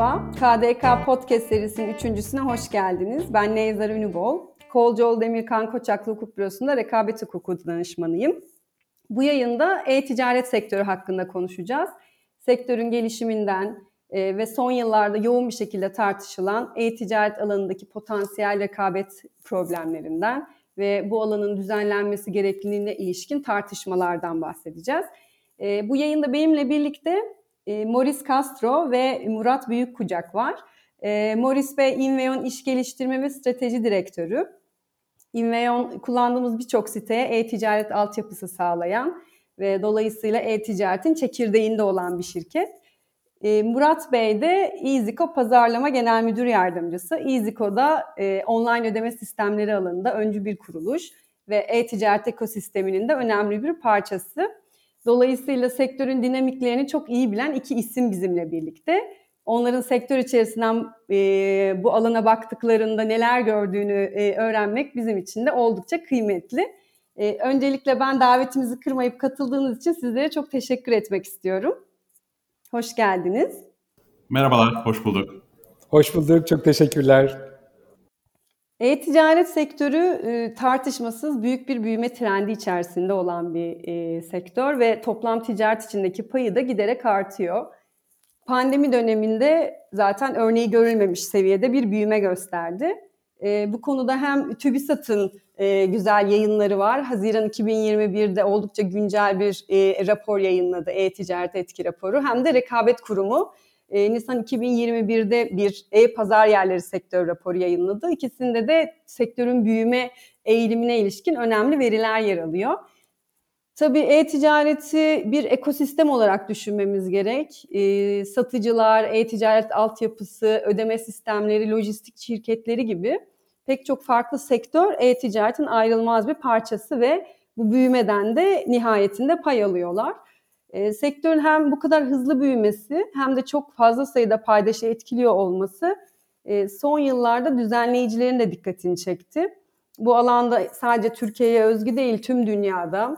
Merhaba, KDK Podcast serisinin üçüncüsüne hoş geldiniz. Ben Neyzar Ünübol. Kolcoğlu Demirkan Koçaklı Hukuk Bürosu'nda rekabet hukuku danışmanıyım. Bu yayında e-ticaret sektörü hakkında konuşacağız. Sektörün gelişiminden e, ve son yıllarda yoğun bir şekilde tartışılan e-ticaret alanındaki potansiyel rekabet problemlerinden ve bu alanın düzenlenmesi gerekliliğine ilişkin tartışmalardan bahsedeceğiz. E, bu yayında benimle birlikte e, Morris Castro ve Murat Büyükkucak var. E, Morris Bey Inveon İş Geliştirme ve Strateji Direktörü. Inveon kullandığımız birçok siteye e-ticaret altyapısı sağlayan ve dolayısıyla e-ticaretin çekirdeğinde olan bir şirket. E, Murat Bey de EasyCo Pazarlama Genel Müdür Yardımcısı. EasyCo'da e, online ödeme sistemleri alanında öncü bir kuruluş ve e-ticaret ekosisteminin de önemli bir parçası. Dolayısıyla sektörün dinamiklerini çok iyi bilen iki isim bizimle birlikte. Onların sektör içerisinden e, bu alana baktıklarında neler gördüğünü e, öğrenmek bizim için de oldukça kıymetli. E, öncelikle ben davetimizi kırmayıp katıldığınız için sizlere çok teşekkür etmek istiyorum. Hoş geldiniz. Merhabalar, hoş bulduk. Hoş bulduk, çok teşekkürler. E-ticaret sektörü e, tartışmasız büyük bir büyüme trendi içerisinde olan bir e, sektör ve toplam ticaret içindeki payı da giderek artıyor. Pandemi döneminde zaten örneği görülmemiş seviyede bir büyüme gösterdi. E, bu konuda hem TÜBİSAT'ın güzel yayınları var. Haziran 2021'de oldukça güncel bir rapor yayınladı, e-ticaret etki raporu. Hem de Rekabet Kurumu e, Nisan 2021'de bir e-pazar yerleri sektör raporu yayınladı. İkisinde de sektörün büyüme eğilimine ilişkin önemli veriler yer alıyor. Tabii e-ticareti bir ekosistem olarak düşünmemiz gerek. E, satıcılar, e-ticaret altyapısı, ödeme sistemleri, lojistik şirketleri gibi pek çok farklı sektör e-ticaretin ayrılmaz bir parçası ve bu büyümeden de nihayetinde pay alıyorlar. E, sektörün hem bu kadar hızlı büyümesi hem de çok fazla sayıda paydaşı etkiliyor olması e, son yıllarda düzenleyicilerin de dikkatini çekti. Bu alanda sadece Türkiye'ye özgü değil tüm dünyada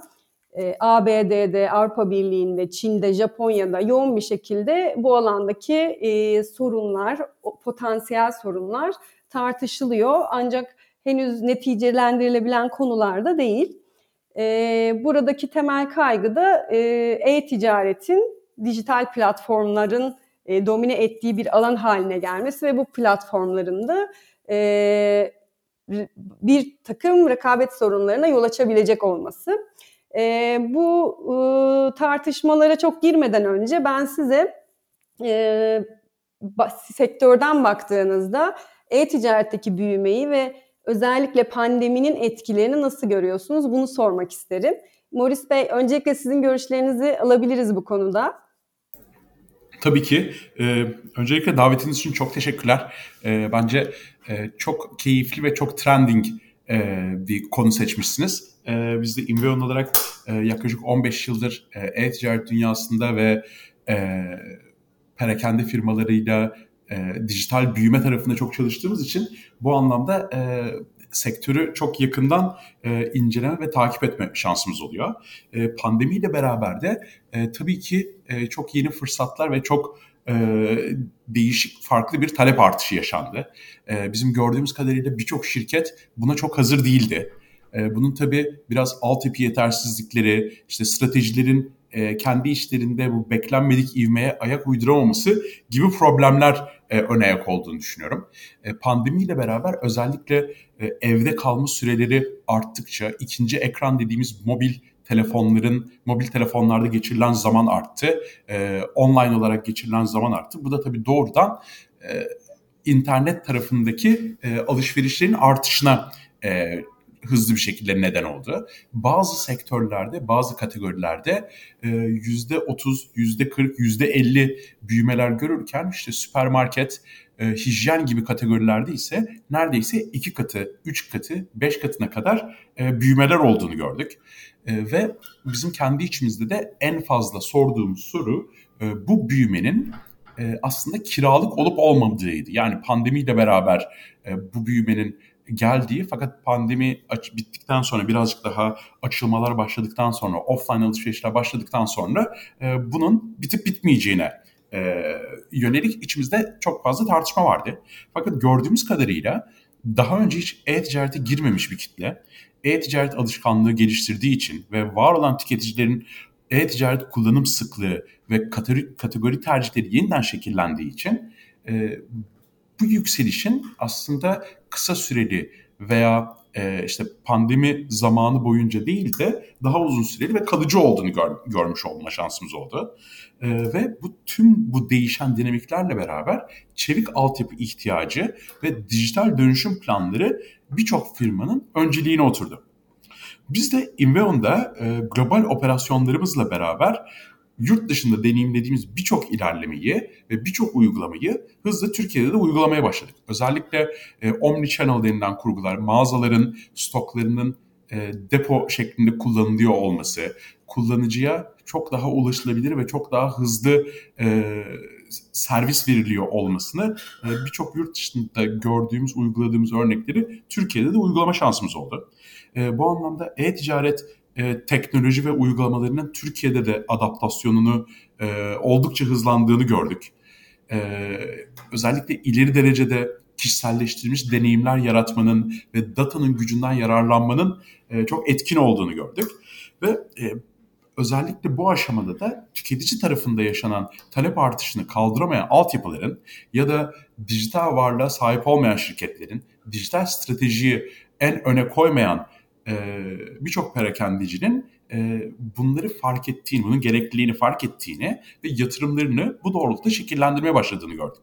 e, ABD'de, Avrupa Birliği'nde, Çin'de, Japonya'da yoğun bir şekilde bu alandaki e, sorunlar, potansiyel sorunlar tartışılıyor. Ancak henüz neticelendirilebilen konular da değil. E, buradaki temel kaygı da e-ticaretin dijital platformların e, domine ettiği bir alan haline gelmesi ve bu platformların da e, bir takım rekabet sorunlarına yol açabilecek olması. E, bu e, tartışmalara çok girmeden önce ben size e, sektörden baktığınızda e-ticaretteki büyümeyi ve özellikle pandeminin etkilerini nasıl görüyorsunuz? Bunu sormak isterim. Morris Bey, öncelikle sizin görüşlerinizi alabiliriz bu konuda. Tabii ki. Ee, öncelikle davetiniz için çok teşekkürler. Ee, bence e, çok keyifli ve çok trending e, bir konu seçmişsiniz. E, biz de Inveon olarak e, yaklaşık 15 yıldır e, e-ticaret dünyasında ve e, perakende firmalarıyla e, dijital büyüme tarafında çok çalıştığımız için bu anlamda e, sektörü çok yakından e, inceleme ve takip etme şansımız oluyor. E, pandemiyle beraber de e, tabii ki e, çok yeni fırsatlar ve çok e, değişik farklı bir talep artışı yaşandı. E, bizim gördüğümüz kadarıyla birçok şirket buna çok hazır değildi. E, bunun tabii biraz altyapı yetersizlikleri, işte stratejilerin e, kendi işlerinde bu beklenmedik ivmeye ayak uyduramaması gibi problemler e, ön ayak olduğunu düşünüyorum. E, pandemiyle beraber özellikle e, evde kalma süreleri arttıkça ikinci ekran dediğimiz mobil telefonların, mobil telefonlarda geçirilen zaman arttı. E, online olarak geçirilen zaman arttı. Bu da tabii doğrudan e, internet tarafındaki e, alışverişlerin artışına e, hızlı bir şekilde neden oldu. Bazı sektörlerde, bazı kategorilerde e, yüzde 30, yüzde 40, yüzde 50 büyümeler görürken işte süpermarket, e, hijyen gibi kategorilerde ise neredeyse iki katı, üç katı, beş katına kadar e, büyümeler olduğunu gördük. Ve bizim kendi içimizde de en fazla sorduğumuz soru bu büyümenin aslında kiralık olup olmadığıydı. Yani pandemiyle beraber bu büyümenin geldiği fakat pandemi aç, bittikten sonra birazcık daha açılmalar başladıktan sonra offline alışverişler başladıktan sonra e, bunun bitip bitmeyeceğine e, yönelik içimizde çok fazla tartışma vardı. Fakat gördüğümüz kadarıyla daha önce hiç e-ticarete girmemiş bir kitle, e-ticaret alışkanlığı geliştirdiği için ve var olan tüketicilerin e-ticaret kullanım sıklığı ve kategori, kategori tercihleri yeniden şekillendiği için e, bu yükselişin aslında kısa süreli veya e, işte pandemi zamanı boyunca değil de daha uzun süreli ve kalıcı olduğunu gör, görmüş olma şansımız oldu. E, ve bu tüm bu değişen dinamiklerle beraber çevik altyapı ihtiyacı ve dijital dönüşüm planları birçok firmanın önceliğine oturdu. Biz de Inveon'da e, global operasyonlarımızla beraber yurt dışında deneyimlediğimiz birçok ilerlemeyi ve birçok uygulamayı hızla Türkiye'de de uygulamaya başladık. Özellikle e, omni-channel denilen kurgular, mağazaların stoklarının e, depo şeklinde kullanılıyor olması, kullanıcıya çok daha ulaşılabilir ve çok daha hızlı e, servis veriliyor olmasını e, birçok yurt dışında gördüğümüz, uyguladığımız örnekleri Türkiye'de de uygulama şansımız oldu. E, bu anlamda e-ticaret e, teknoloji ve uygulamalarının Türkiye'de de adaptasyonunu e, oldukça hızlandığını gördük. E, özellikle ileri derecede kişiselleştirilmiş deneyimler yaratmanın ve datanın gücünden yararlanmanın e, çok etkin olduğunu gördük. Ve e, özellikle bu aşamada da tüketici tarafında yaşanan talep artışını kaldıramayan altyapıların ya da dijital varlığa sahip olmayan şirketlerin dijital stratejiyi en öne koymayan e, birçok perakendicinin e, bunları fark ettiğini, bunun gerekliliğini fark ettiğini ve yatırımlarını bu doğrultuda şekillendirmeye başladığını gördük.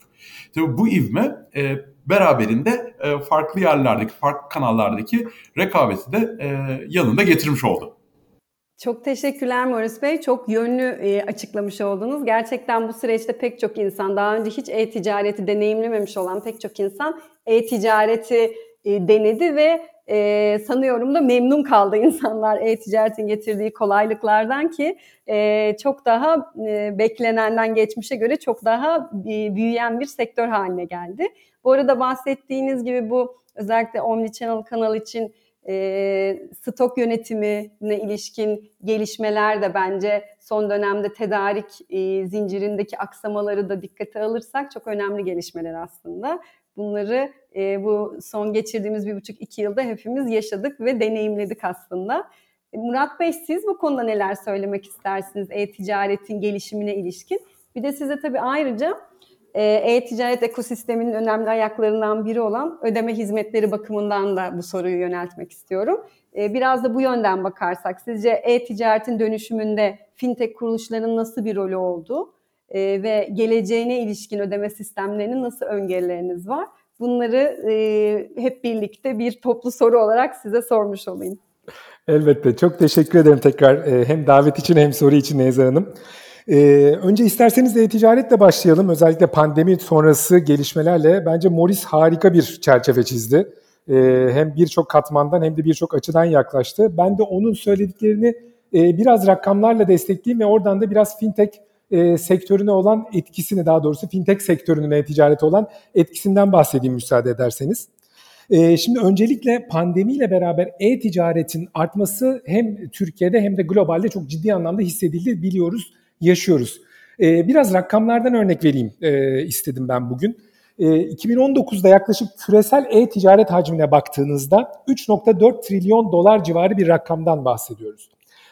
Tabii bu ivme e, beraberinde e, farklı yerlerdeki, farklı kanallardaki rekabeti de e, yanında getirmiş oldu. Çok teşekkürler Morris Bey. Çok yönlü e, açıklamış oldunuz. Gerçekten bu süreçte pek çok insan, daha önce hiç e-ticareti deneyimlememiş olan pek çok insan e-ticareti e, denedi ve e, sanıyorum da memnun kaldı insanlar e-ticaretin getirdiği kolaylıklardan ki e, çok daha e, beklenenden geçmişe göre çok daha e, büyüyen bir sektör haline geldi. Bu arada bahsettiğiniz gibi bu özellikle Omnichannel kanal için e, stok yönetimine ilişkin gelişmeler de bence son dönemde tedarik e, zincirindeki aksamaları da dikkate alırsak çok önemli gelişmeler aslında. Bunları e, bu son geçirdiğimiz bir buçuk iki yılda hepimiz yaşadık ve deneyimledik aslında. Murat Bey siz bu konuda neler söylemek istersiniz e-ticaretin gelişimine ilişkin? Bir de size tabii ayrıca e, e-ticaret ekosisteminin önemli ayaklarından biri olan ödeme hizmetleri bakımından da bu soruyu yöneltmek istiyorum. E, biraz da bu yönden bakarsak sizce e-ticaretin dönüşümünde fintech kuruluşlarının nasıl bir rolü oldu? e, ve geleceğine ilişkin ödeme sistemlerinin nasıl öngörüleriniz var? Bunları e, hep birlikte bir toplu soru olarak size sormuş olayım. Elbette. Çok teşekkür ederim tekrar hem davet için hem soru için Neyza Hanım. Ee, önce isterseniz e-ticaretle başlayalım. Özellikle pandemi sonrası gelişmelerle bence Morris harika bir çerçeve çizdi. Ee, hem birçok katmandan hem de birçok açıdan yaklaştı. Ben de onun söylediklerini e, biraz rakamlarla destekleyeyim ve oradan da biraz fintech e, sektörüne olan etkisini daha doğrusu fintech sektörünün e-ticarete olan etkisinden bahsedeyim müsaade ederseniz. E, şimdi öncelikle pandemiyle beraber e-ticaretin artması hem Türkiye'de hem de globalde çok ciddi anlamda hissedildi biliyoruz, yaşıyoruz. E, biraz rakamlardan örnek vereyim e, istedim ben bugün. 2019'da e, yaklaşık küresel e-ticaret hacmine baktığınızda 3.4 trilyon dolar civarı bir rakamdan bahsediyoruz.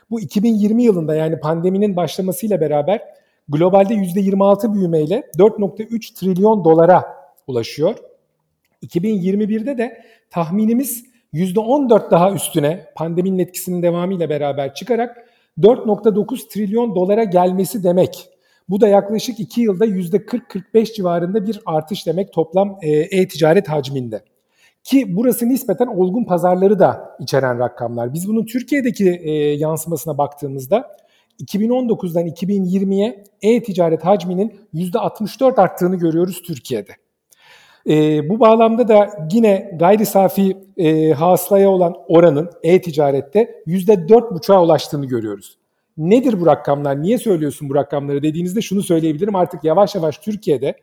Bu 2020 yılında yani pandeminin başlamasıyla beraber globalde %26 büyümeyle 4.3 trilyon dolara ulaşıyor. 2021'de de tahminimiz %14 daha üstüne pandeminin etkisinin devamıyla beraber çıkarak 4.9 trilyon dolara gelmesi demek. Bu da yaklaşık 2 yılda %40-45 civarında bir artış demek toplam e, e-ticaret hacminde. Ki burası nispeten olgun pazarları da içeren rakamlar. Biz bunun Türkiye'deki e, yansımasına baktığımızda 2019'dan 2020'ye e-ticaret hacminin %64 arttığını görüyoruz Türkiye'de. E, bu bağlamda da yine gayri safi e, hasılaya olan oranın e-ticarette %4,5'a ulaştığını görüyoruz. Nedir bu rakamlar? Niye söylüyorsun bu rakamları dediğinizde şunu söyleyebilirim. Artık yavaş yavaş Türkiye'de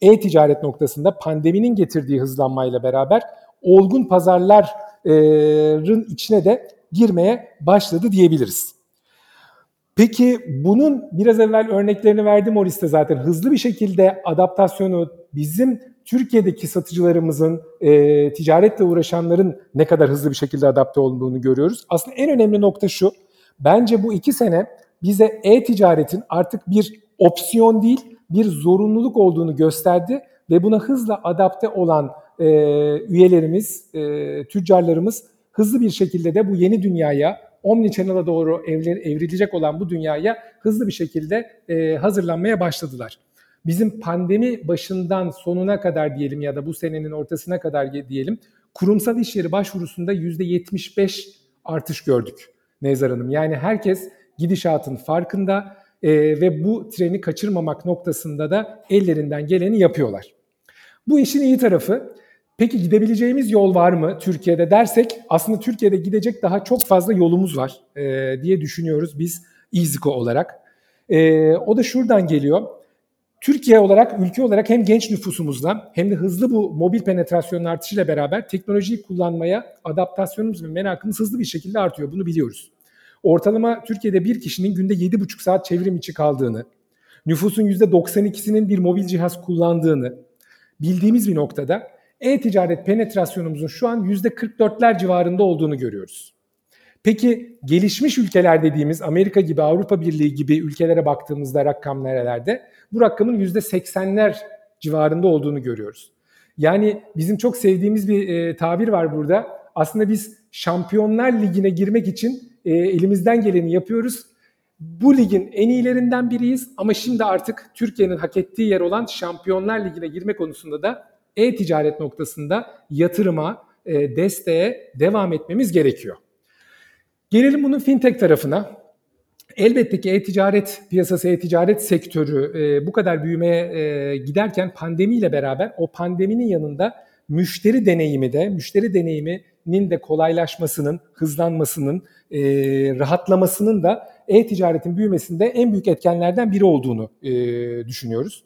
e-ticaret noktasında pandeminin getirdiği hızlanmayla beraber olgun pazarların içine de girmeye başladı diyebiliriz. Peki bunun biraz evvel örneklerini verdi Morris de zaten hızlı bir şekilde adaptasyonu bizim Türkiye'deki satıcılarımızın, e, ticaretle uğraşanların ne kadar hızlı bir şekilde adapte olduğunu görüyoruz. Aslında en önemli nokta şu, bence bu iki sene bize e-ticaretin artık bir opsiyon değil, bir zorunluluk olduğunu gösterdi ve buna hızla adapte olan e, üyelerimiz, e, tüccarlarımız hızlı bir şekilde de bu yeni dünyaya, omnichannel'a doğru evrilecek olan bu dünyaya hızlı bir şekilde e, hazırlanmaya başladılar. Bizim pandemi başından sonuna kadar diyelim ya da bu senenin ortasına kadar diyelim kurumsal iş yeri başvurusunda %75 artış gördük Nezar Hanım. Yani herkes gidişatın farkında e, ve bu treni kaçırmamak noktasında da ellerinden geleni yapıyorlar. Bu işin iyi tarafı Peki gidebileceğimiz yol var mı Türkiye'de dersek aslında Türkiye'de gidecek daha çok fazla yolumuz var e, diye düşünüyoruz biz İZİKO olarak. E, o da şuradan geliyor. Türkiye olarak, ülke olarak hem genç nüfusumuzla hem de hızlı bu mobil penetrasyonun artışıyla beraber teknolojiyi kullanmaya adaptasyonumuz ve merakımız hızlı bir şekilde artıyor. Bunu biliyoruz. Ortalama Türkiye'de bir kişinin günde 7,5 saat çevrim içi kaldığını, nüfusun %92'sinin bir mobil cihaz kullandığını bildiğimiz bir noktada e-ticaret penetrasyonumuzun şu an %44'ler civarında olduğunu görüyoruz. Peki gelişmiş ülkeler dediğimiz Amerika gibi, Avrupa Birliği gibi ülkelere baktığımızda rakam nerelerde? Bu rakamın %80'ler civarında olduğunu görüyoruz. Yani bizim çok sevdiğimiz bir e, tabir var burada. Aslında biz Şampiyonlar Ligi'ne girmek için e, elimizden geleni yapıyoruz. Bu ligin en iyilerinden biriyiz ama şimdi artık Türkiye'nin hak ettiği yer olan Şampiyonlar Ligi'ne girme konusunda da e-ticaret noktasında yatırıma, e, desteğe devam etmemiz gerekiyor. Gelelim bunun fintech tarafına. Elbette ki e-ticaret piyasası, e-ticaret sektörü e, bu kadar büyümeye e, giderken pandemiyle beraber o pandeminin yanında müşteri deneyimi de, müşteri deneyiminin de kolaylaşmasının, hızlanmasının, e, rahatlamasının da e-ticaretin büyümesinde en büyük etkenlerden biri olduğunu e, düşünüyoruz.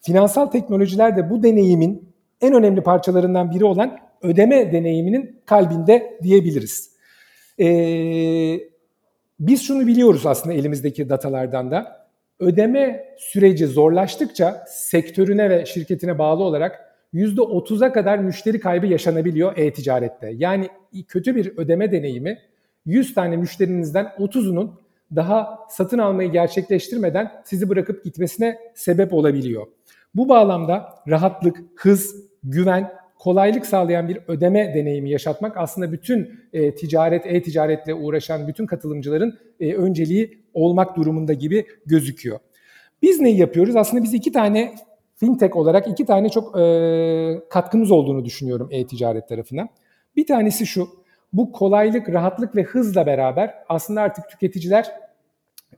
Finansal teknolojiler de bu deneyimin en önemli parçalarından biri olan ödeme deneyiminin kalbinde diyebiliriz. Ee, biz şunu biliyoruz aslında elimizdeki datalardan da. Ödeme süreci zorlaştıkça sektörüne ve şirketine bağlı olarak %30'a kadar müşteri kaybı yaşanabiliyor e-ticarette. Yani kötü bir ödeme deneyimi 100 tane müşterinizden 30'unun daha satın almayı gerçekleştirmeden sizi bırakıp gitmesine sebep olabiliyor. Bu bağlamda rahatlık, hız, güven, kolaylık sağlayan bir ödeme deneyimi yaşatmak aslında bütün e, ticaret, e-ticaretle uğraşan bütün katılımcıların e, önceliği olmak durumunda gibi gözüküyor. Biz neyi yapıyoruz? Aslında biz iki tane fintech olarak iki tane çok e, katkımız olduğunu düşünüyorum e-ticaret tarafına. Bir tanesi şu, bu kolaylık, rahatlık ve hızla beraber aslında artık tüketiciler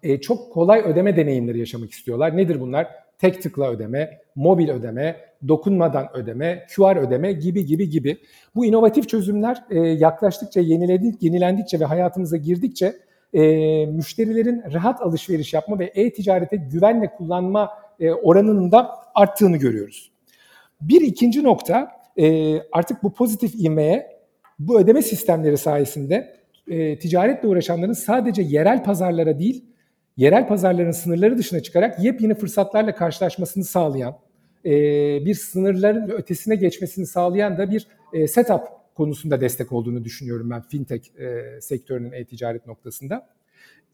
e, çok kolay ödeme deneyimleri yaşamak istiyorlar. Nedir bunlar? Tek tıkla ödeme, mobil ödeme, dokunmadan ödeme, QR ödeme gibi gibi gibi. Bu inovatif çözümler e, yaklaştıkça, yeniledik, yenilendikçe ve hayatımıza girdikçe e, müşterilerin rahat alışveriş yapma ve e-ticarete güvenle kullanma e, oranının da arttığını görüyoruz. Bir ikinci nokta e, artık bu pozitif ivmeye bu ödeme sistemleri sayesinde e, ticaretle uğraşanların sadece yerel pazarlara değil, yerel pazarların sınırları dışına çıkarak yepyeni fırsatlarla karşılaşmasını sağlayan, e, bir sınırların ötesine geçmesini sağlayan da bir e, setup konusunda destek olduğunu düşünüyorum ben fintech e, sektörünün e-ticaret noktasında.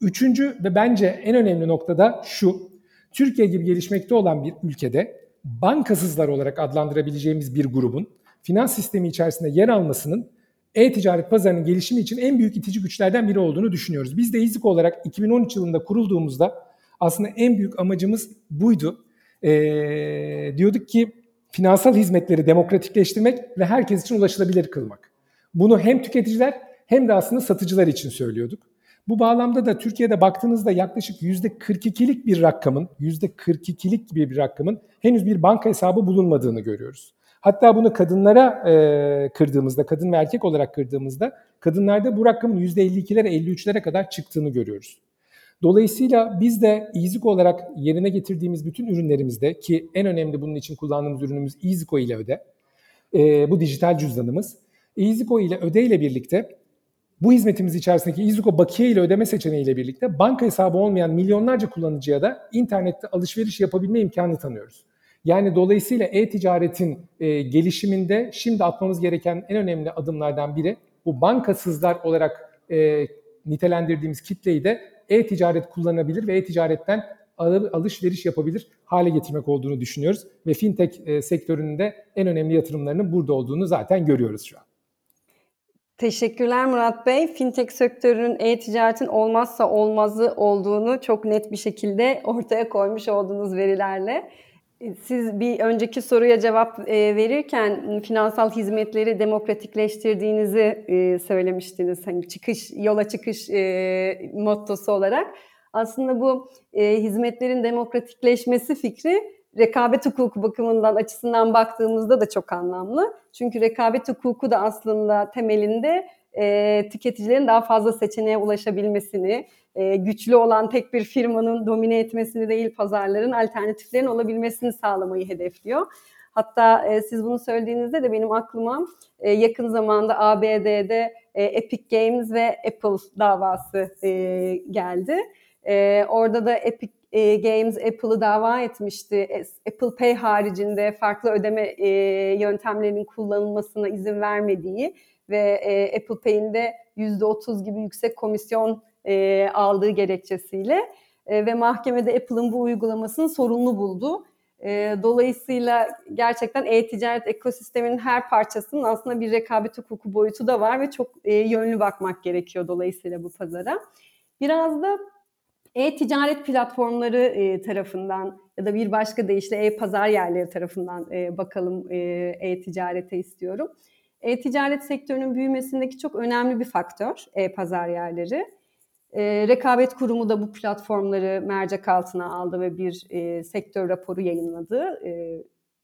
Üçüncü ve bence en önemli nokta da şu, Türkiye gibi gelişmekte olan bir ülkede bankasızlar olarak adlandırabileceğimiz bir grubun finans sistemi içerisinde yer almasının e-ticaret pazarının gelişimi için en büyük itici güçlerden biri olduğunu düşünüyoruz. Biz de İZİK olarak 2013 yılında kurulduğumuzda aslında en büyük amacımız buydu. E, diyorduk ki finansal hizmetleri demokratikleştirmek ve herkes için ulaşılabilir kılmak. Bunu hem tüketiciler hem de aslında satıcılar için söylüyorduk. Bu bağlamda da Türkiye'de baktığınızda yaklaşık %42'lik bir rakamın, %42'lik gibi bir rakamın henüz bir banka hesabı bulunmadığını görüyoruz. Hatta bunu kadınlara e, kırdığımızda, kadın ve erkek olarak kırdığımızda kadınlarda bu rakamın %52'lere, 53'lere kadar çıktığını görüyoruz. Dolayısıyla biz de EasyCo olarak yerine getirdiğimiz bütün ürünlerimizde ki en önemli bunun için kullandığımız ürünümüz EasyCo ile öde. E, bu dijital cüzdanımız. EasyCo ile öde ile birlikte bu hizmetimiz içerisindeki İZUKO bakiye ile ödeme seçeneğiyle birlikte banka hesabı olmayan milyonlarca kullanıcıya da internette alışveriş yapabilme imkanı tanıyoruz. Yani dolayısıyla e-ticaretin e, gelişiminde şimdi atmamız gereken en önemli adımlardan biri bu bankasızlar olarak e, nitelendirdiğimiz kitleyi de e-ticaret kullanabilir ve e-ticaretten alışveriş yapabilir hale getirmek olduğunu düşünüyoruz. Ve fintech e, sektörünün en önemli yatırımlarının burada olduğunu zaten görüyoruz şu an. Teşekkürler Murat Bey. Fintech sektörünün e-ticaretin olmazsa olmazı olduğunu çok net bir şekilde ortaya koymuş olduğunuz verilerle. Siz bir önceki soruya cevap e, verirken finansal hizmetleri demokratikleştirdiğinizi e, söylemiştiniz. Hani çıkış yola çıkış e, mottosu olarak. Aslında bu hizmetlerin demokratikleşmesi fikri rekabet hukuku bakımından açısından baktığımızda da çok anlamlı. Çünkü rekabet hukuku da aslında temelinde tüketicilerin daha fazla seçeneğe ulaşabilmesini, e, güçlü olan tek bir firmanın domine etmesini değil pazarların alternatiflerin olabilmesini sağlamayı hedefliyor. Hatta e, siz bunu söylediğinizde de benim aklıma e, yakın zamanda ABD'de Epic Games ve Apple davası geldi. Orada da Epic Games Apple'ı dava etmişti. Apple Pay haricinde farklı ödeme yöntemlerinin kullanılmasına izin vermediği ve Apple Pay'in de %30 gibi yüksek komisyon e, aldığı gerekçesiyle e, ve mahkemede Apple'ın bu uygulamasını sorunlu buldu. E, dolayısıyla gerçekten e-ticaret ekosisteminin her parçasının aslında bir rekabet hukuku boyutu da var ve çok e, yönlü bakmak gerekiyor dolayısıyla bu pazara. Biraz da e-ticaret platformları e, tarafından ya da bir başka deyişle e-pazar yerleri tarafından e, bakalım e, e-ticarete istiyorum. E-ticaret sektörünün büyümesindeki çok önemli bir faktör e-pazar yerleri. E, Rekabet Kurumu da bu platformları mercek altına aldı ve bir e, sektör raporu yayınladı e,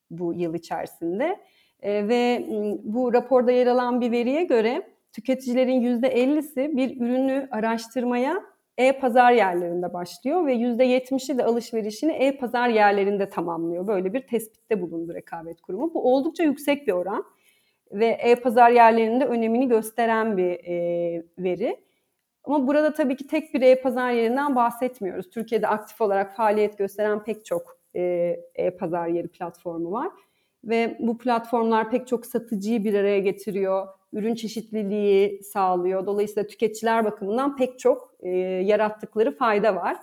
bu yıl içerisinde. E, ve bu raporda yer alan bir veriye göre tüketicilerin %50'si bir ürünü araştırmaya e-pazar yerlerinde başlıyor ve %70'i de alışverişini e-pazar yerlerinde tamamlıyor. Böyle bir tespitte bulundu Rekabet Kurumu. Bu oldukça yüksek bir oran ve e-pazar yerlerinde önemini gösteren bir e, veri. Ama burada tabii ki tek bir e-pazar yerinden bahsetmiyoruz. Türkiye'de aktif olarak faaliyet gösteren pek çok e, e-pazar yeri platformu var. Ve bu platformlar pek çok satıcıyı bir araya getiriyor, ürün çeşitliliği sağlıyor. Dolayısıyla tüketiciler bakımından pek çok e, yarattıkları fayda var.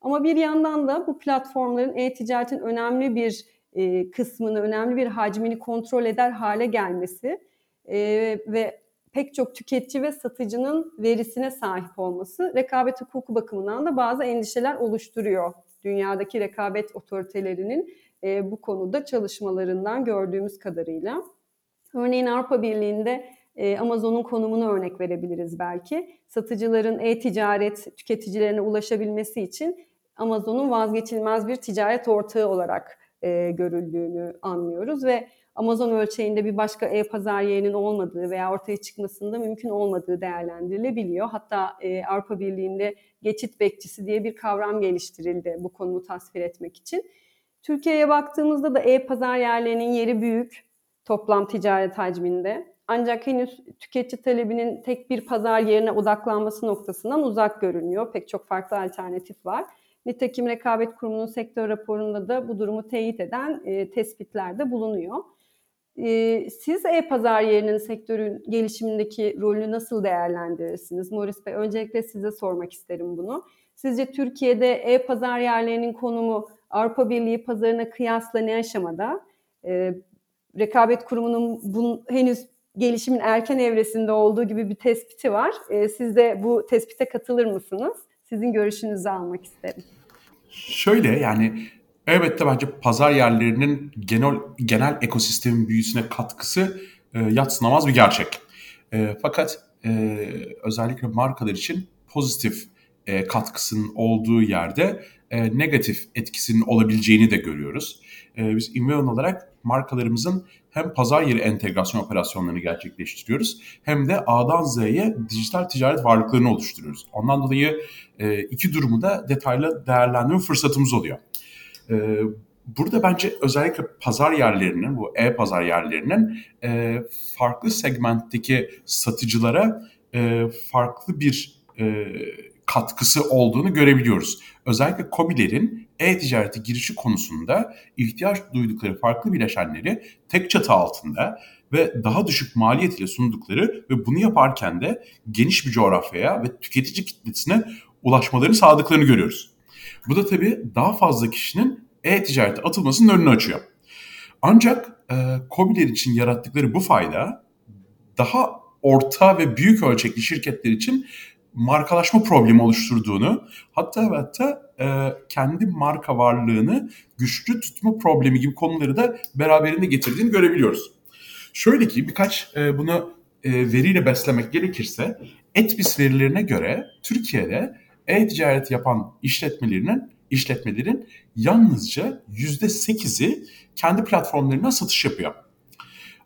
Ama bir yandan da bu platformların e-ticaretin önemli bir e, kısmını, önemli bir hacmini kontrol eder hale gelmesi e, ve pek çok tüketici ve satıcının verisine sahip olması rekabet hukuku bakımından da bazı endişeler oluşturuyor. Dünyadaki rekabet otoritelerinin e, bu konuda çalışmalarından gördüğümüz kadarıyla. Örneğin Avrupa Birliği'nde e, Amazon'un konumunu örnek verebiliriz belki. Satıcıların e-ticaret tüketicilerine ulaşabilmesi için Amazon'un vazgeçilmez bir ticaret ortağı olarak e, görüldüğünü anlıyoruz ve Amazon ölçeğinde bir başka e-pazar yerinin olmadığı veya ortaya çıkmasında mümkün olmadığı değerlendirilebiliyor. Hatta e, Avrupa Birliği'nde geçit bekçisi diye bir kavram geliştirildi bu konumu tasvir etmek için. Türkiye'ye baktığımızda da e-pazar yerlerinin yeri büyük toplam ticaret hacminde. Ancak henüz tüketici talebinin tek bir pazar yerine odaklanması noktasından uzak görünüyor. Pek çok farklı alternatif var. Nitekim Rekabet Kurumu'nun sektör raporunda da bu durumu teyit eden e, tespitlerde bulunuyor. Siz e-pazar yerinin sektörün gelişimindeki rolünü nasıl değerlendirirsiniz? Morris Bey, öncelikle size sormak isterim bunu. Sizce Türkiye'de e-pazar yerlerinin konumu Avrupa Birliği pazarına kıyasla ne aşamada? Rekabet Kurumu'nun bunun henüz gelişimin erken evresinde olduğu gibi bir tespiti var. Siz de bu tespite katılır mısınız? Sizin görüşünüzü almak isterim. Şöyle yani elbette bence pazar yerlerinin genel genel ekosistemin büyüsüne katkısı e, yatsınamaz bir gerçek. E, fakat e, özellikle markalar için pozitif e, katkısının olduğu yerde e, negatif etkisinin olabileceğini de görüyoruz. E, biz Inveon olarak markalarımızın hem pazar yeri entegrasyon operasyonlarını gerçekleştiriyoruz hem de A'dan Z'ye dijital ticaret varlıklarını oluşturuyoruz. Ondan dolayı e, iki durumu da detaylı değerlendirme fırsatımız oluyor. E, burada bence özellikle pazar yerlerinin, bu e-pazar yerlerinin e, farklı segmentteki satıcılara e, farklı bir e, katkısı olduğunu görebiliyoruz. Özellikle COBİ'lerin e-ticarete girişi konusunda ihtiyaç duydukları farklı bileşenleri tek çatı altında ve daha düşük maliyet ile sundukları ve bunu yaparken de geniş bir coğrafyaya ve tüketici kitlesine ulaşmalarını sağladıklarını görüyoruz. Bu da tabii daha fazla kişinin e-ticarete atılmasının önünü açıyor. Ancak e, COBİ'ler için yarattıkları bu fayda daha orta ve büyük ölçekli şirketler için markalaşma problemi oluşturduğunu hatta ve hatta e, kendi marka varlığını güçlü tutma problemi gibi konuları da beraberinde getirdiğini görebiliyoruz. Şöyle ki birkaç e, bunu e, veriyle beslemek gerekirse Etbis verilerine göre Türkiye'de e-ticaret yapan işletmelerinin işletmelerin yalnızca %8'i kendi platformlarına satış yapıyor.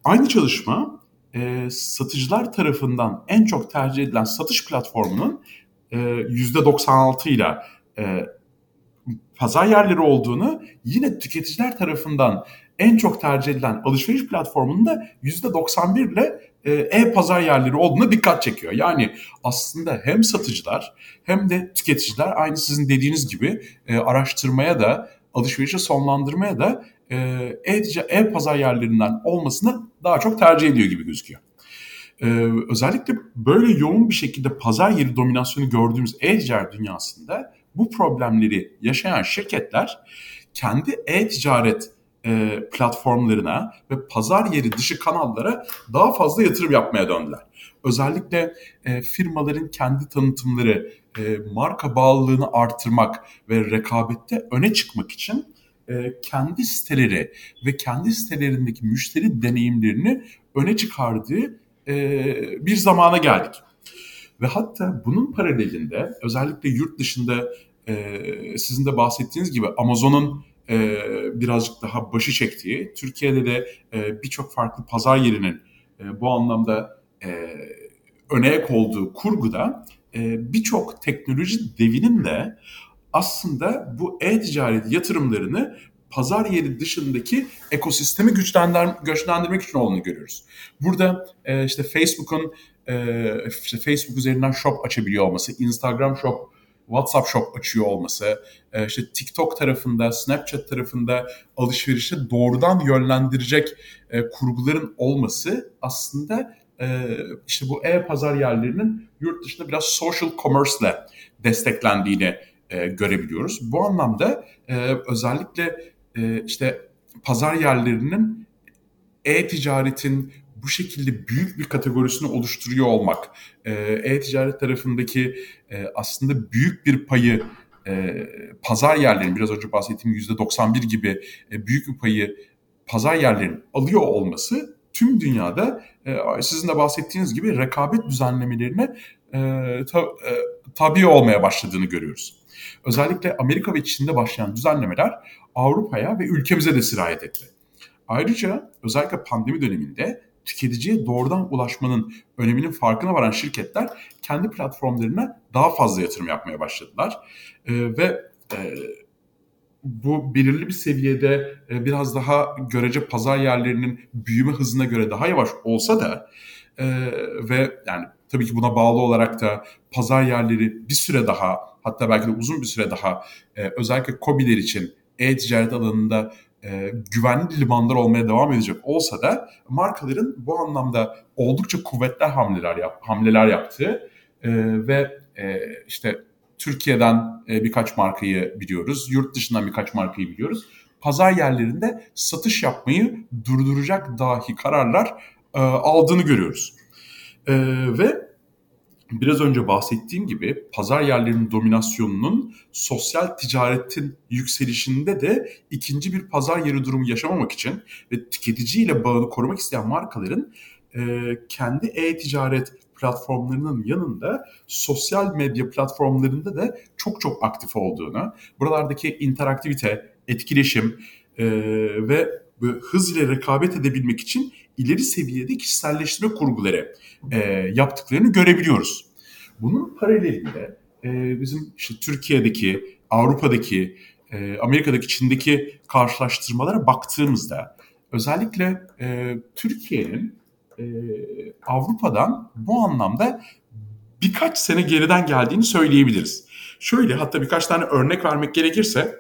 Aynı çalışma e, satıcılar tarafından en çok tercih edilen satış platformunun e, %96 ile e, pazar yerleri olduğunu yine tüketiciler tarafından en çok tercih edilen alışveriş platformunun da %91 ile e-pazar yerleri olduğuna dikkat çekiyor. Yani aslında hem satıcılar hem de tüketiciler aynı sizin dediğiniz gibi e, araştırmaya da alışverişi sonlandırmaya da e, e-pazar yerlerinden olmasını daha çok tercih ediyor gibi gözüküyor. Ee, özellikle böyle yoğun bir şekilde pazar yeri dominasyonu gördüğümüz e-ticaret dünyasında bu problemleri yaşayan şirketler kendi e-ticaret e, platformlarına ve pazar yeri dışı kanallara daha fazla yatırım yapmaya döndüler. Özellikle e, firmaların kendi tanıtımları, e, marka bağlılığını artırmak ve rekabette öne çıkmak için e, kendi siteleri ve kendi sitelerindeki müşteri deneyimlerini öne çıkardığı e, bir zamana geldik. Ve hatta bunun paralelinde özellikle yurt dışında e, sizin de bahsettiğiniz gibi Amazon'un e, birazcık daha başı çektiği, Türkiye'de de e, birçok farklı pazar yerinin e, bu anlamda e, öne olduğu kurguda e, birçok teknoloji devinin de aslında bu e-ticaret yatırımlarını pazar yeri dışındaki ekosistemi güçlendir, güçlendirmek için olduğunu görüyoruz. Burada e, işte Facebook'un e, işte Facebook üzerinden shop açabiliyor olması, Instagram shop WhatsApp Shop açıyor olması, e, işte TikTok tarafında, Snapchat tarafında alışverişe doğrudan yönlendirecek e, kurguların olması aslında e, işte bu e-pazar yerlerinin yurt dışında biraz social commerce ile desteklendiğini görebiliyoruz. Bu anlamda özellikle işte pazar yerlerinin e-ticaretin bu şekilde büyük bir kategorisini oluşturuyor olmak, e, e-ticaret tarafındaki e, aslında büyük bir payı e, pazar yerlerinin biraz önce bahsettiğim %91 gibi büyük bir payı pazar yerlerinin alıyor olması tüm dünyada sizin de bahsettiğiniz gibi rekabet düzenlemelerine tabi olmaya başladığını görüyoruz. Özellikle Amerika ve Çin'de başlayan düzenlemeler Avrupa'ya ve ülkemize de sirayet etti. Ayrıca özellikle pandemi döneminde tüketiciye doğrudan ulaşmanın öneminin farkına varan şirketler kendi platformlarına daha fazla yatırım yapmaya başladılar. E, ve e, bu belirli bir seviyede e, biraz daha görece pazar yerlerinin büyüme hızına göre daha yavaş olsa da e, ve yani tabii ki buna bağlı olarak da pazar yerleri bir süre daha hatta belki de uzun bir süre daha e, özellikle COBİ'ler için e-ticaret alanında e, güvenli limanlar olmaya devam edecek olsa da markaların bu anlamda oldukça kuvvetli hamleler yap, hamleler yaptığı e, ve e, işte Türkiye'den e, birkaç markayı biliyoruz, yurt dışından birkaç markayı biliyoruz. Pazar yerlerinde satış yapmayı durduracak dahi kararlar e, aldığını görüyoruz. E, ve biraz önce bahsettiğim gibi pazar yerlerinin dominasyonunun sosyal ticaretin yükselişinde de ikinci bir pazar yeri durumu yaşamamak için ve tüketiciyle bağını korumak isteyen markaların e, kendi e-ticaret platformlarının yanında sosyal medya platformlarında da çok çok aktif olduğunu, buralardaki interaktivite, etkileşim e, ve hız ile rekabet edebilmek için ileri seviyede kişiselleştirme kurguları e, yaptıklarını görebiliyoruz. Bunun paralelinde e, bizim işte Türkiye'deki, Avrupa'daki, e, Amerika'daki, Çin'deki karşılaştırmalara baktığımızda özellikle e, Türkiye'nin e, Avrupa'dan bu anlamda birkaç sene geriden geldiğini söyleyebiliriz. Şöyle hatta birkaç tane örnek vermek gerekirse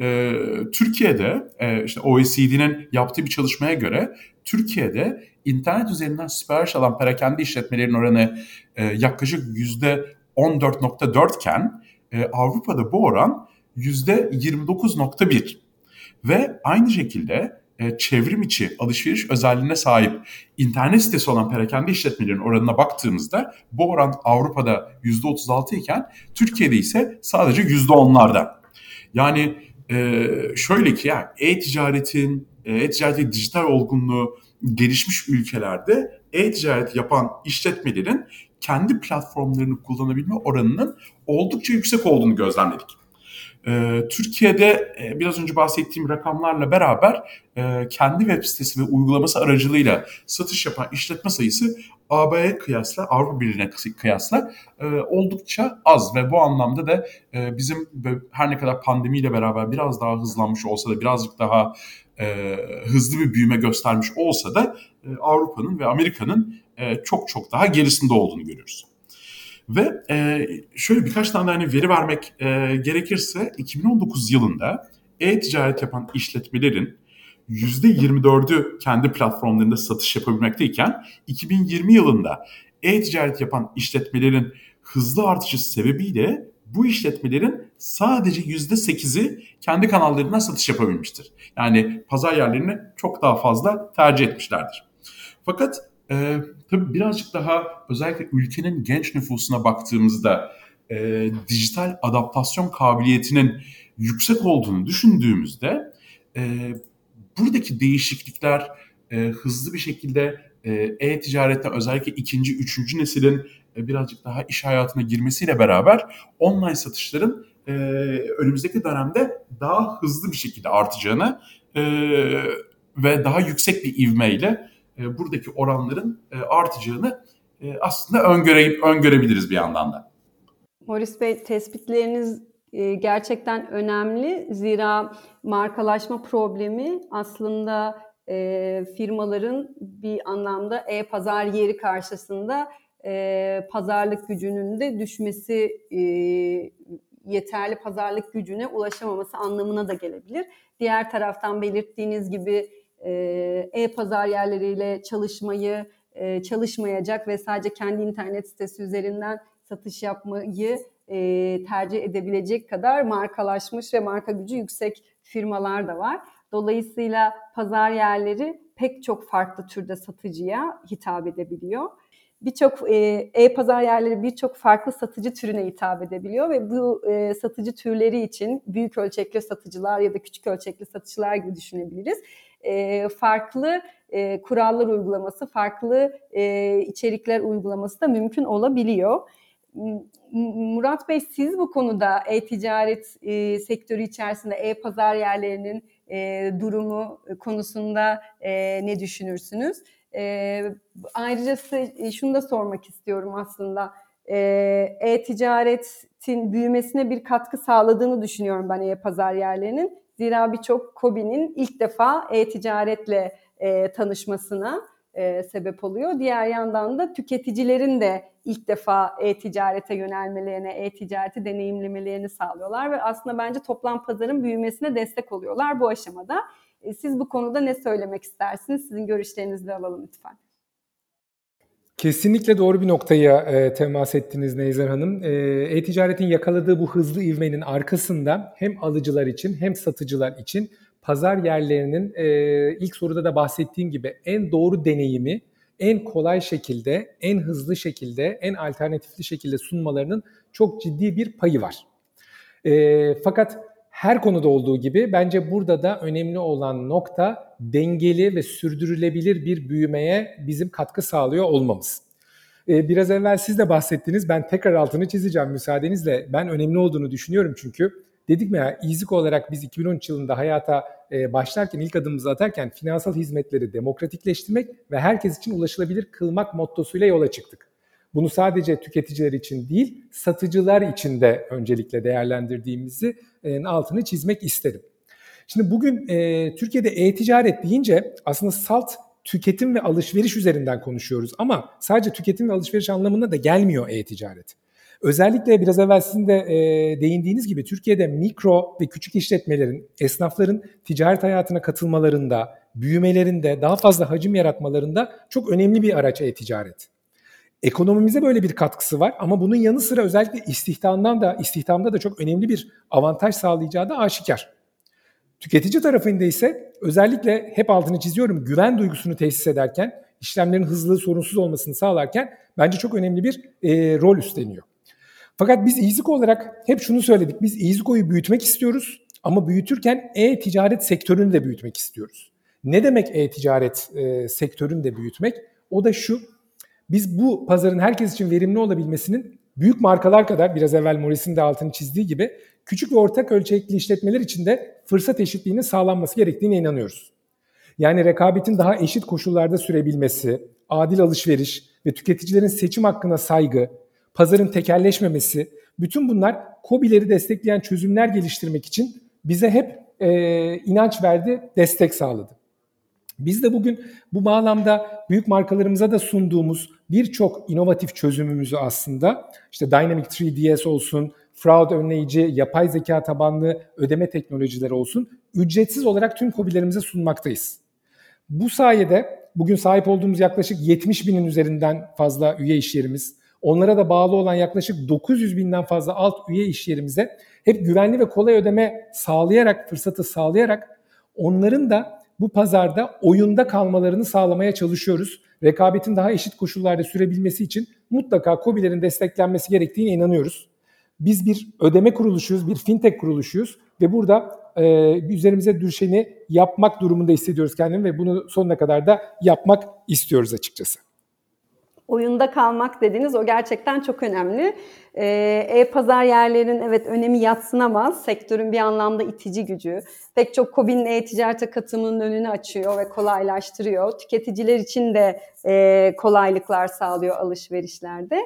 e, Türkiye'de e, işte OECD'nin yaptığı bir çalışmaya göre Türkiye'de internet üzerinden sipariş alan perakende işletmelerin oranı e, yaklaşık yüzde 14.4 iken e, Avrupa'da bu oran yüzde 29.1 ve aynı şekilde e, çevrim içi alışveriş özelliğine sahip internet sitesi olan perakende işletmelerin oranına baktığımızda bu oran Avrupa'da %36 iken Türkiye'de ise sadece %10'larda. Yani e, şöyle ki yani e-ticaretin, e, e-ticaretin dijital olgunluğu gelişmiş ülkelerde e-ticaret yapan işletmelerin kendi platformlarını kullanabilme oranının oldukça yüksek olduğunu gözlemledik. Ee, Türkiye'de e, biraz önce bahsettiğim rakamlarla beraber e, kendi web sitesi ve uygulaması aracılığıyla satış yapan işletme sayısı AB'ye kıyasla, Avrupa Birliği'ne kıyasla e, oldukça az ve bu anlamda da bizim her ne kadar pandemiyle beraber biraz daha hızlanmış olsa da birazcık daha hızlı bir büyüme göstermiş olsa da Avrupa'nın ve Amerika'nın çok çok daha gerisinde olduğunu görüyoruz. Ve e, şöyle birkaç tane hani veri vermek e, gerekirse 2019 yılında e-ticaret yapan işletmelerin %24'ü kendi platformlarında satış yapabilmekteyken 2020 yılında e-ticaret yapan işletmelerin hızlı artışı sebebiyle bu işletmelerin sadece %8'i kendi kanallarından satış yapabilmiştir. Yani pazar yerlerini çok daha fazla tercih etmişlerdir. Fakat e, tabii birazcık daha özellikle ülkenin genç nüfusuna baktığımızda e, dijital adaptasyon kabiliyetinin yüksek olduğunu düşündüğümüzde e, buradaki değişiklikler e, hızlı bir şekilde e, e-ticarette özellikle ikinci, üçüncü nesilin e, birazcık daha iş hayatına girmesiyle beraber online satışların e, önümüzdeki dönemde daha hızlı bir şekilde artacağını e, ve daha yüksek bir ivmeyle e, buradaki oranların e, artacağını e, aslında öngöre, öngörebiliriz bir yandan da. Morris Bey tespitleriniz gerçekten önemli. Zira markalaşma problemi aslında firmaların bir anlamda e-pazar yeri karşısında pazarlık gücünün de düşmesi yeterli pazarlık gücüne ulaşamaması anlamına da gelebilir. Diğer taraftan belirttiğiniz gibi e-pazar yerleriyle çalışmayı e, çalışmayacak ve sadece kendi internet sitesi üzerinden satış yapmayı e, tercih edebilecek kadar markalaşmış ve marka gücü yüksek firmalar da var. Dolayısıyla pazar yerleri pek çok farklı türde satıcıya hitap edebiliyor. Birçok e-pazar yerleri birçok farklı satıcı türüne hitap edebiliyor ve bu e, satıcı türleri için büyük ölçekli satıcılar ya da küçük ölçekli satıcılar gibi düşünebiliriz. E, farklı e, kurallar uygulaması, farklı e, içerikler uygulaması da mümkün olabiliyor. Murat Bey siz bu konuda e-ticaret e, sektörü içerisinde e-pazar yerlerinin e, durumu konusunda e, ne düşünürsünüz? E, ayrıca size şunu da sormak istiyorum aslında. E, e-ticaretin büyümesine bir katkı sağladığını düşünüyorum ben e-pazar yerlerinin. Zira birçok KOBİ'nin ilk defa e-ticaretle e, tanışmasına e, sebep oluyor. Diğer yandan da tüketicilerin de ilk defa e-ticarete yönelmelerine, e-ticareti deneyimlemelerini sağlıyorlar ve aslında bence toplam pazarın büyümesine destek oluyorlar bu aşamada. E, siz bu konuda ne söylemek istersiniz? Sizin görüşlerinizi de alalım lütfen. Kesinlikle doğru bir noktaya e, temas ettiniz Neyzer Hanım. E, e-ticaretin yakaladığı bu hızlı ivmenin arkasında hem alıcılar için hem satıcılar için pazar yerlerinin e, ilk soruda da bahsettiğim gibi en doğru deneyimi en kolay şekilde, en hızlı şekilde, en alternatifli şekilde sunmalarının çok ciddi bir payı var. E, fakat her konuda olduğu gibi bence burada da önemli olan nokta dengeli ve sürdürülebilir bir büyümeye bizim katkı sağlıyor olmamız. Ee, biraz evvel siz de bahsettiniz. Ben tekrar altını çizeceğim müsaadenizle. Ben önemli olduğunu düşünüyorum çünkü. Dedik mi ya İzik olarak biz 2013 yılında hayata e, başlarken ilk adımımızı atarken finansal hizmetleri demokratikleştirmek ve herkes için ulaşılabilir kılmak mottosuyla yola çıktık. Bunu sadece tüketiciler için değil, satıcılar için de öncelikle değerlendirdiğimizi altını çizmek isterim. Şimdi bugün e, Türkiye'de e-ticaret deyince aslında salt tüketim ve alışveriş üzerinden konuşuyoruz. Ama sadece tüketim ve alışveriş anlamında da gelmiyor e-ticaret. Özellikle biraz evvel sizin de e, değindiğiniz gibi Türkiye'de mikro ve küçük işletmelerin, esnafların ticaret hayatına katılmalarında, büyümelerinde, daha fazla hacim yaratmalarında çok önemli bir araç e-ticaret. Ekonomimize böyle bir katkısı var ama bunun yanı sıra özellikle istihdamdan da istihdamda da çok önemli bir avantaj sağlayacağı da aşikar. Tüketici tarafında ise özellikle hep altını çiziyorum güven duygusunu tesis ederken, işlemlerin hızlı, sorunsuz olmasını sağlarken bence çok önemli bir e, rol üstleniyor. Fakat biz İZİK olarak hep şunu söyledik. Biz İZİKO'yu büyütmek istiyoruz ama büyütürken e-ticaret sektörünü de büyütmek istiyoruz. Ne demek e-ticaret e, sektörünü de büyütmek? O da şu, biz bu pazarın herkes için verimli olabilmesinin büyük markalar kadar biraz evvel Morris'in de altını çizdiği gibi küçük ve ortak ölçekli işletmeler için de fırsat eşitliğinin sağlanması gerektiğine inanıyoruz. Yani rekabetin daha eşit koşullarda sürebilmesi, adil alışveriş ve tüketicilerin seçim hakkına saygı, pazarın tekelleşmemesi, bütün bunlar COBİ'leri destekleyen çözümler geliştirmek için bize hep e, inanç verdi, destek sağladı. Biz de bugün bu bağlamda büyük markalarımıza da sunduğumuz birçok inovatif çözümümüzü aslında işte Dynamic 3DS olsun, fraud önleyici, yapay zeka tabanlı ödeme teknolojileri olsun ücretsiz olarak tüm COBİ'lerimize sunmaktayız. Bu sayede bugün sahip olduğumuz yaklaşık 70 binin üzerinden fazla üye işyerimiz, onlara da bağlı olan yaklaşık 900 binden fazla alt üye işyerimize hep güvenli ve kolay ödeme sağlayarak, fırsatı sağlayarak onların da bu pazarda oyunda kalmalarını sağlamaya çalışıyoruz. Rekabetin daha eşit koşullarda sürebilmesi için mutlaka COBİ'lerin desteklenmesi gerektiğine inanıyoruz. Biz bir ödeme kuruluşuyuz, bir fintech kuruluşuyuz ve burada e, üzerimize düşeni yapmak durumunda hissediyoruz kendimi ve bunu sonuna kadar da yapmak istiyoruz açıkçası oyunda kalmak dediğiniz o gerçekten çok önemli. Ee, e-pazar yerlerinin evet önemi yatsınamaz. Sektörün bir anlamda itici gücü. Pek çok COBİ'nin e-ticarete katılımının önünü açıyor ve kolaylaştırıyor. Tüketiciler için de e, kolaylıklar sağlıyor alışverişlerde.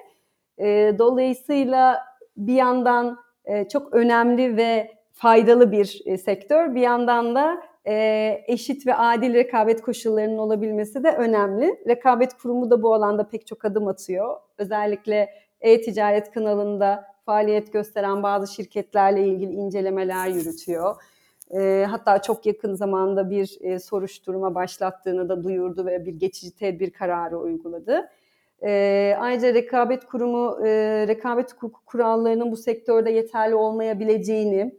E, dolayısıyla bir yandan e, çok önemli ve faydalı bir e, sektör. Bir yandan da e, eşit ve adil rekabet koşullarının olabilmesi de önemli. Rekabet Kurumu da bu alanda pek çok adım atıyor. Özellikle e-ticaret kanalında faaliyet gösteren bazı şirketlerle ilgili incelemeler yürütüyor. E, hatta çok yakın zamanda bir e, soruşturma başlattığını da duyurdu ve bir geçici tedbir kararı uyguladı. E, ayrıca Rekabet Kurumu e, rekabet hukuku kurallarının bu sektörde yeterli olmayabileceğini,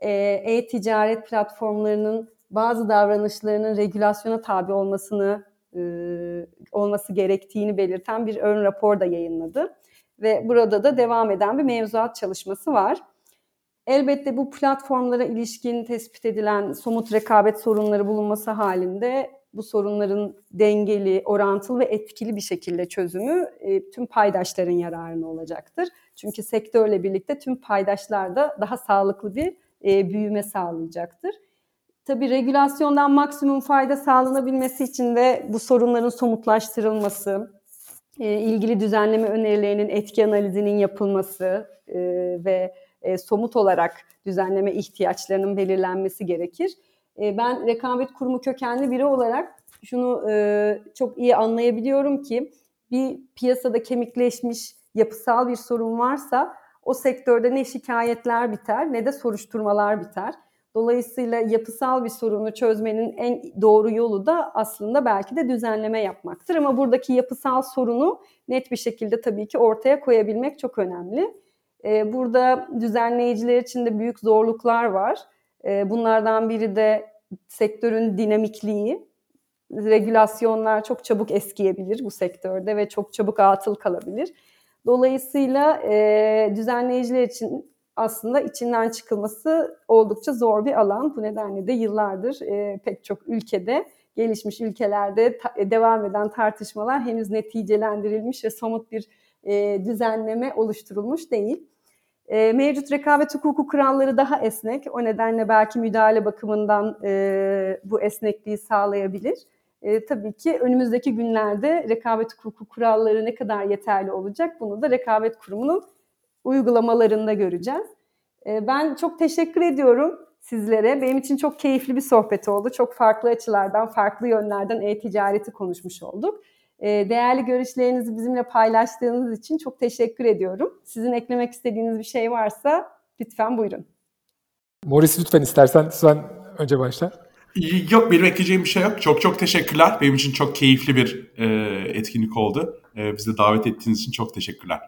e-ticaret platformlarının bazı davranışlarının regülasyona tabi olmasını e, olması gerektiğini belirten bir ön rapor da yayınladı. Ve burada da devam eden bir mevzuat çalışması var. Elbette bu platformlara ilişkin tespit edilen somut rekabet sorunları bulunması halinde bu sorunların dengeli, orantılı ve etkili bir şekilde çözümü e, tüm paydaşların yararına olacaktır. Çünkü sektörle birlikte tüm paydaşlar da daha sağlıklı bir e, büyüme sağlayacaktır. Tabii regülasyondan maksimum fayda sağlanabilmesi için de bu sorunların somutlaştırılması, e, ilgili düzenleme önerilerinin etki analizinin yapılması e, ve e, somut olarak düzenleme ihtiyaçlarının belirlenmesi gerekir. Ben rekabet kurumu kökenli biri olarak şunu çok iyi anlayabiliyorum ki bir piyasada kemikleşmiş yapısal bir sorun varsa o sektörde ne şikayetler biter ne de soruşturmalar biter. Dolayısıyla yapısal bir sorunu çözmenin en doğru yolu da aslında belki de düzenleme yapmaktır. Ama buradaki yapısal sorunu net bir şekilde tabii ki ortaya koyabilmek çok önemli. Ee, burada düzenleyiciler için de büyük zorluklar var. Ee, bunlardan biri de sektörün dinamikliği. Regülasyonlar çok çabuk eskiyebilir bu sektörde ve çok çabuk atıl kalabilir. Dolayısıyla e, düzenleyiciler için aslında içinden çıkılması oldukça zor bir alan. Bu nedenle de yıllardır e, pek çok ülkede, gelişmiş ülkelerde ta, e, devam eden tartışmalar henüz neticelendirilmiş ve somut bir e, düzenleme oluşturulmuş değil. E, mevcut rekabet hukuku kuralları daha esnek. O nedenle belki müdahale bakımından e, bu esnekliği sağlayabilir. E, tabii ki önümüzdeki günlerde rekabet hukuku kuralları ne kadar yeterli olacak bunu da rekabet kurumunun uygulamalarında göreceğiz. Ee, ben çok teşekkür ediyorum. sizlere. Benim için çok keyifli bir sohbet oldu. Çok farklı açılardan, farklı yönlerden e-ticareti konuşmuş olduk. Ee, değerli görüşlerinizi bizimle paylaştığınız için çok teşekkür ediyorum. Sizin eklemek istediğiniz bir şey varsa lütfen buyurun. Morris lütfen istersen sen önce başla. Yok benim ekleyeceğim bir şey yok. Çok çok teşekkürler. Benim için çok keyifli bir e, etkinlik oldu. E, bizi davet ettiğiniz için çok teşekkürler.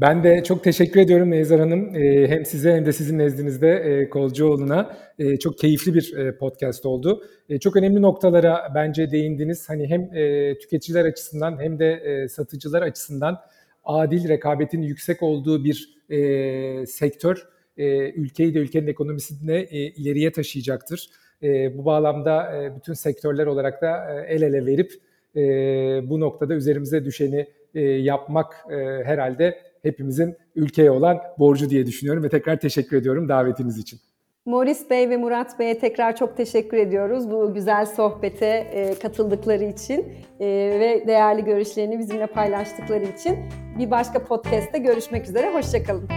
Ben de çok teşekkür ediyorum Neyzar Hanım. E, hem size hem de sizin nezdinizde e, Kolcuoğlu'na. E, çok keyifli bir e, podcast oldu. E, çok önemli noktalara bence değindiniz. Hani hem e, tüketiciler açısından hem de satıcılar açısından adil rekabetin yüksek olduğu bir sektör ülkeyi de ülkenin ekonomisini ileriye taşıyacaktır. Bu bağlamda bütün sektörler olarak da el ele verip bu noktada üzerimize düşeni yapmak herhalde hepimizin ülkeye olan borcu diye düşünüyorum ve tekrar teşekkür ediyorum davetiniz için. Morris Bey ve Murat Bey'e tekrar çok teşekkür ediyoruz bu güzel sohbete e, katıldıkları için e, ve değerli görüşlerini bizimle paylaştıkları için. Bir başka podcast'te görüşmek üzere, hoşçakalın.